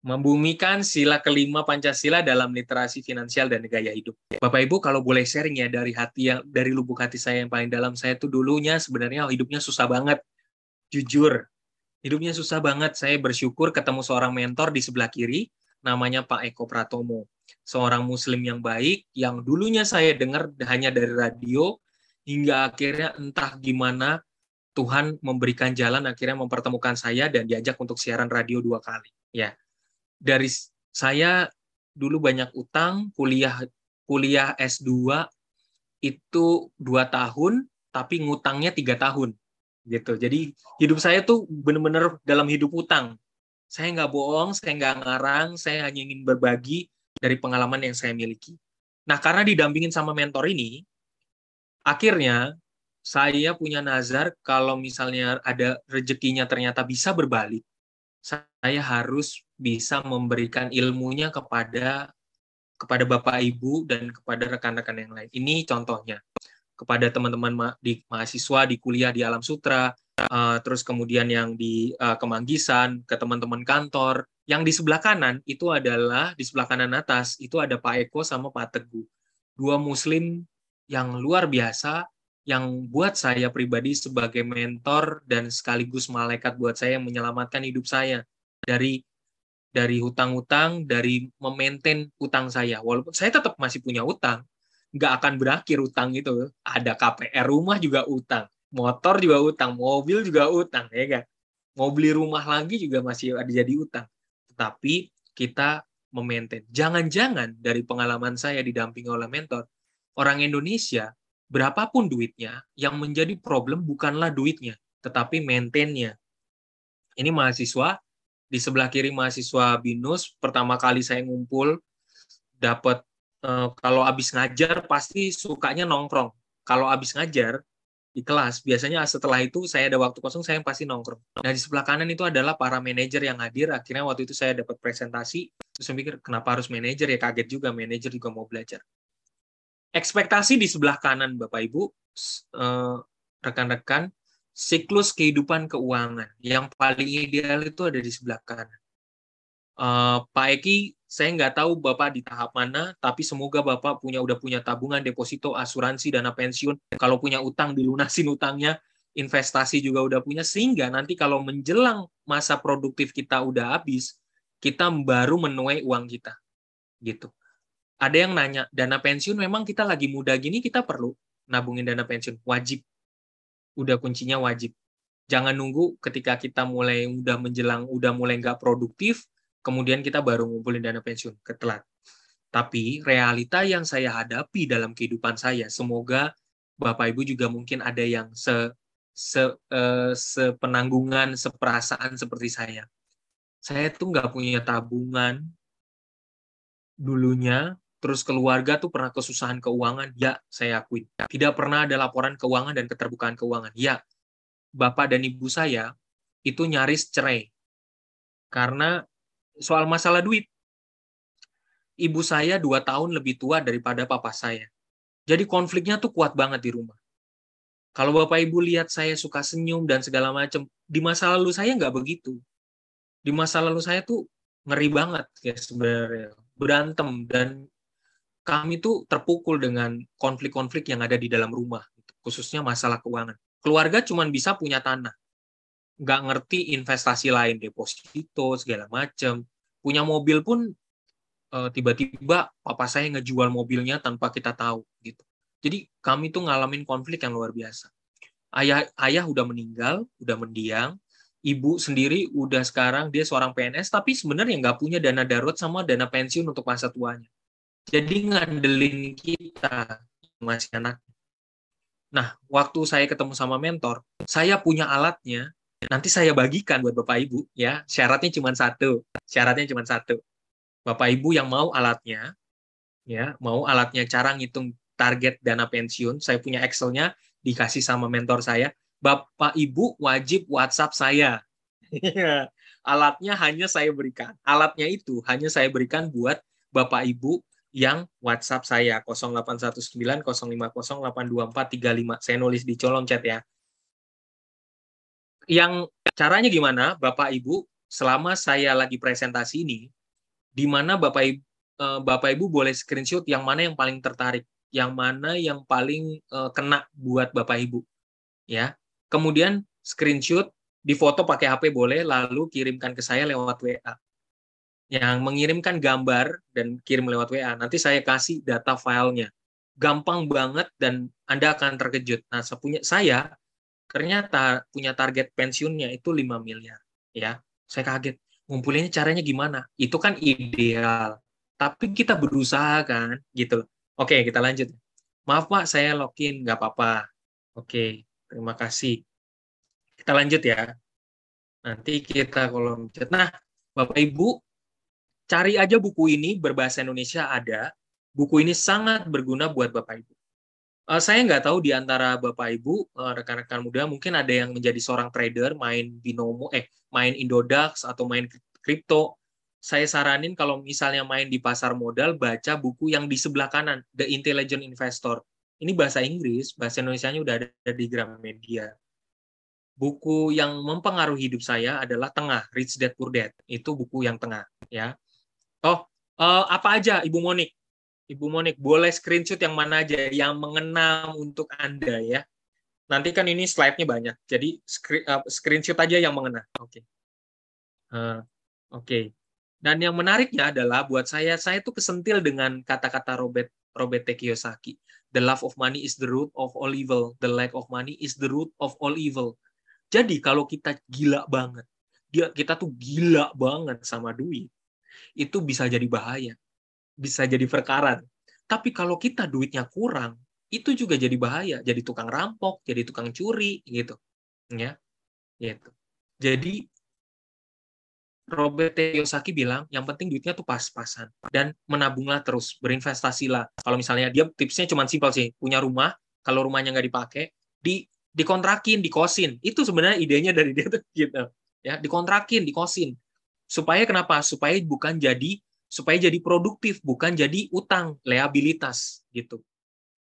Membumikan sila kelima Pancasila dalam literasi finansial dan gaya hidup. Bapak Ibu kalau boleh sharing ya dari hati yang dari lubuk hati saya yang paling dalam saya tuh dulunya sebenarnya hidupnya susah banget. Jujur. Hidupnya susah banget. Saya bersyukur ketemu seorang mentor di sebelah kiri namanya Pak Eko Pratomo. Seorang muslim yang baik yang dulunya saya dengar hanya dari radio hingga akhirnya entah gimana Tuhan memberikan jalan akhirnya mempertemukan saya dan diajak untuk siaran radio dua kali. Ya, dari saya dulu banyak utang, kuliah kuliah S2 itu dua tahun, tapi ngutangnya tiga tahun gitu. Jadi hidup saya tuh benar-benar dalam hidup utang. Saya nggak bohong, saya nggak ngarang, saya hanya ingin berbagi dari pengalaman yang saya miliki. Nah, karena didampingin sama mentor ini, akhirnya saya punya nazar kalau misalnya ada rezekinya ternyata bisa berbalik, saya harus bisa memberikan ilmunya kepada kepada Bapak Ibu dan kepada rekan-rekan yang lain. Ini contohnya kepada teman-teman ma di mahasiswa di kuliah di Alam Sutra, uh, terus kemudian yang di uh, Kemanggisan, ke teman-teman kantor. Yang di sebelah kanan itu adalah di sebelah kanan atas itu ada Pak Eko sama Pak Teguh, dua Muslim yang luar biasa yang buat saya pribadi sebagai mentor dan sekaligus malaikat buat saya yang menyelamatkan hidup saya dari dari hutang-hutang, dari memaintain utang saya. Walaupun saya tetap masih punya utang, nggak akan berakhir utang itu. Ada KPR rumah juga utang, motor juga utang, mobil juga utang, ya kan? Mau beli rumah lagi juga masih ada jadi utang. Tetapi kita memaintain. Jangan-jangan dari pengalaman saya didampingi oleh mentor, orang Indonesia berapapun duitnya, yang menjadi problem bukanlah duitnya, tetapi maintainnya. Ini mahasiswa, di sebelah kiri mahasiswa BINUS, pertama kali saya ngumpul, dapat eh, kalau habis ngajar pasti sukanya nongkrong. Kalau habis ngajar di kelas, biasanya setelah itu saya ada waktu kosong, saya pasti nongkrong. Nah, di sebelah kanan itu adalah para manajer yang hadir. Akhirnya waktu itu saya dapat presentasi, terus saya pikir, kenapa harus manajer? Ya kaget juga, manajer juga mau belajar ekspektasi di sebelah kanan Bapak Ibu, eh, rekan-rekan, siklus kehidupan keuangan yang paling ideal itu ada di sebelah kanan. Eh, Pak Eki, saya nggak tahu Bapak di tahap mana, tapi semoga Bapak punya udah punya tabungan, deposito, asuransi, dana pensiun. Kalau punya utang, dilunasin utangnya, investasi juga udah punya, sehingga nanti kalau menjelang masa produktif kita udah habis, kita baru menuai uang kita. Gitu ada yang nanya, dana pensiun memang kita lagi muda gini kita perlu nabungin dana pensiun, wajib. Udah kuncinya wajib. Jangan nunggu ketika kita mulai udah menjelang, udah mulai nggak produktif, kemudian kita baru ngumpulin dana pensiun, ketelat. Tapi realita yang saya hadapi dalam kehidupan saya, semoga Bapak Ibu juga mungkin ada yang se, se uh, sepenanggungan, seperasaan seperti saya. Saya tuh nggak punya tabungan dulunya terus keluarga tuh pernah kesusahan keuangan, ya saya akui. Tidak pernah ada laporan keuangan dan keterbukaan keuangan, ya. Bapak dan ibu saya itu nyaris cerai karena soal masalah duit. Ibu saya dua tahun lebih tua daripada papa saya. Jadi konfliknya tuh kuat banget di rumah. Kalau bapak ibu lihat saya suka senyum dan segala macam, di masa lalu saya nggak begitu. Di masa lalu saya tuh ngeri banget ya sebenarnya berantem dan kami tuh terpukul dengan konflik-konflik yang ada di dalam rumah, gitu. khususnya masalah keuangan. Keluarga cuma bisa punya tanah, nggak ngerti investasi lain, deposito segala macam. Punya mobil pun eh, tiba-tiba papa saya ngejual mobilnya tanpa kita tahu, gitu. Jadi kami tuh ngalamin konflik yang luar biasa. Ayah ayah udah meninggal, udah mendiang. Ibu sendiri udah sekarang dia seorang PNS, tapi sebenarnya nggak punya dana darurat sama dana pensiun untuk masa tuanya jadi ngandelin kita masih anak. Nah, waktu saya ketemu sama mentor, saya punya alatnya. Nanti saya bagikan buat Bapak Ibu ya. Syaratnya cuma satu. Syaratnya cuma satu. Bapak Ibu yang mau alatnya, ya, mau alatnya cara ngitung target dana pensiun, saya punya Excel-nya dikasih sama mentor saya. Bapak Ibu wajib WhatsApp saya. alatnya hanya saya berikan. Alatnya itu hanya saya berikan buat Bapak Ibu yang WhatsApp saya 081905082435. Saya nulis di colong chat ya. Yang caranya gimana? Bapak Ibu selama saya lagi presentasi ini, di mana Bapak Ibu, eh, Bapak Ibu boleh screenshot yang mana yang paling tertarik, yang mana yang paling eh, kena buat Bapak Ibu. Ya. Kemudian screenshot, di foto pakai HP boleh, lalu kirimkan ke saya lewat WA. Yang mengirimkan gambar dan kirim lewat WA, nanti saya kasih data filenya. Gampang banget dan Anda akan terkejut. Nah, saya ternyata punya target pensiunnya itu 5 miliar. Ya, saya kaget. Ngumpulinnya caranya gimana? Itu kan ideal. Tapi kita berusaha kan, gitu. Oke, kita lanjut. Maaf Pak, saya login, nggak apa-apa. Oke, terima kasih. Kita lanjut ya. Nanti kita kolom chat. Nah, Bapak Ibu, cari aja buku ini berbahasa Indonesia ada. Buku ini sangat berguna buat Bapak Ibu. Uh, saya nggak tahu di antara Bapak Ibu, uh, rekan-rekan muda, mungkin ada yang menjadi seorang trader, main binomo, eh, main Indodax atau main kripto. Saya saranin kalau misalnya main di pasar modal, baca buku yang di sebelah kanan, The Intelligent Investor. Ini bahasa Inggris, bahasa Indonesia-nya udah ada di Gramedia. Buku yang mempengaruhi hidup saya adalah Tengah, Rich Dad Poor Dad. Itu buku yang tengah, ya. Oh, uh, apa aja Ibu Monik? Ibu Monik, boleh screenshot yang mana aja yang mengenang untuk Anda ya. Nanti kan ini slide-nya banyak, jadi uh, screenshot aja yang mengenang. Oke. Okay. Uh, Oke. Okay. Dan yang menariknya adalah buat saya, saya tuh kesentil dengan kata-kata Robert Robert T. Kiyosaki. The love of money is the root of all evil. The lack of money is the root of all evil. Jadi kalau kita gila banget, kita tuh gila banget sama duit, itu bisa jadi bahaya bisa jadi perkara. Tapi kalau kita duitnya kurang, itu juga jadi bahaya, jadi tukang rampok, jadi tukang curi gitu. Ya. Gitu. Jadi Robert Kiyosaki bilang yang penting duitnya tuh pas-pasan dan menabunglah terus, berinvestasilah. Kalau misalnya dia tipsnya cuma simpel sih, punya rumah, kalau rumahnya nggak dipakai, di dikontrakin, dikosin. Itu sebenarnya idenya dari dia tuh gitu. Ya, dikontrakin, dikosin. Supaya kenapa? Supaya bukan jadi supaya jadi produktif bukan jadi utang liabilitas gitu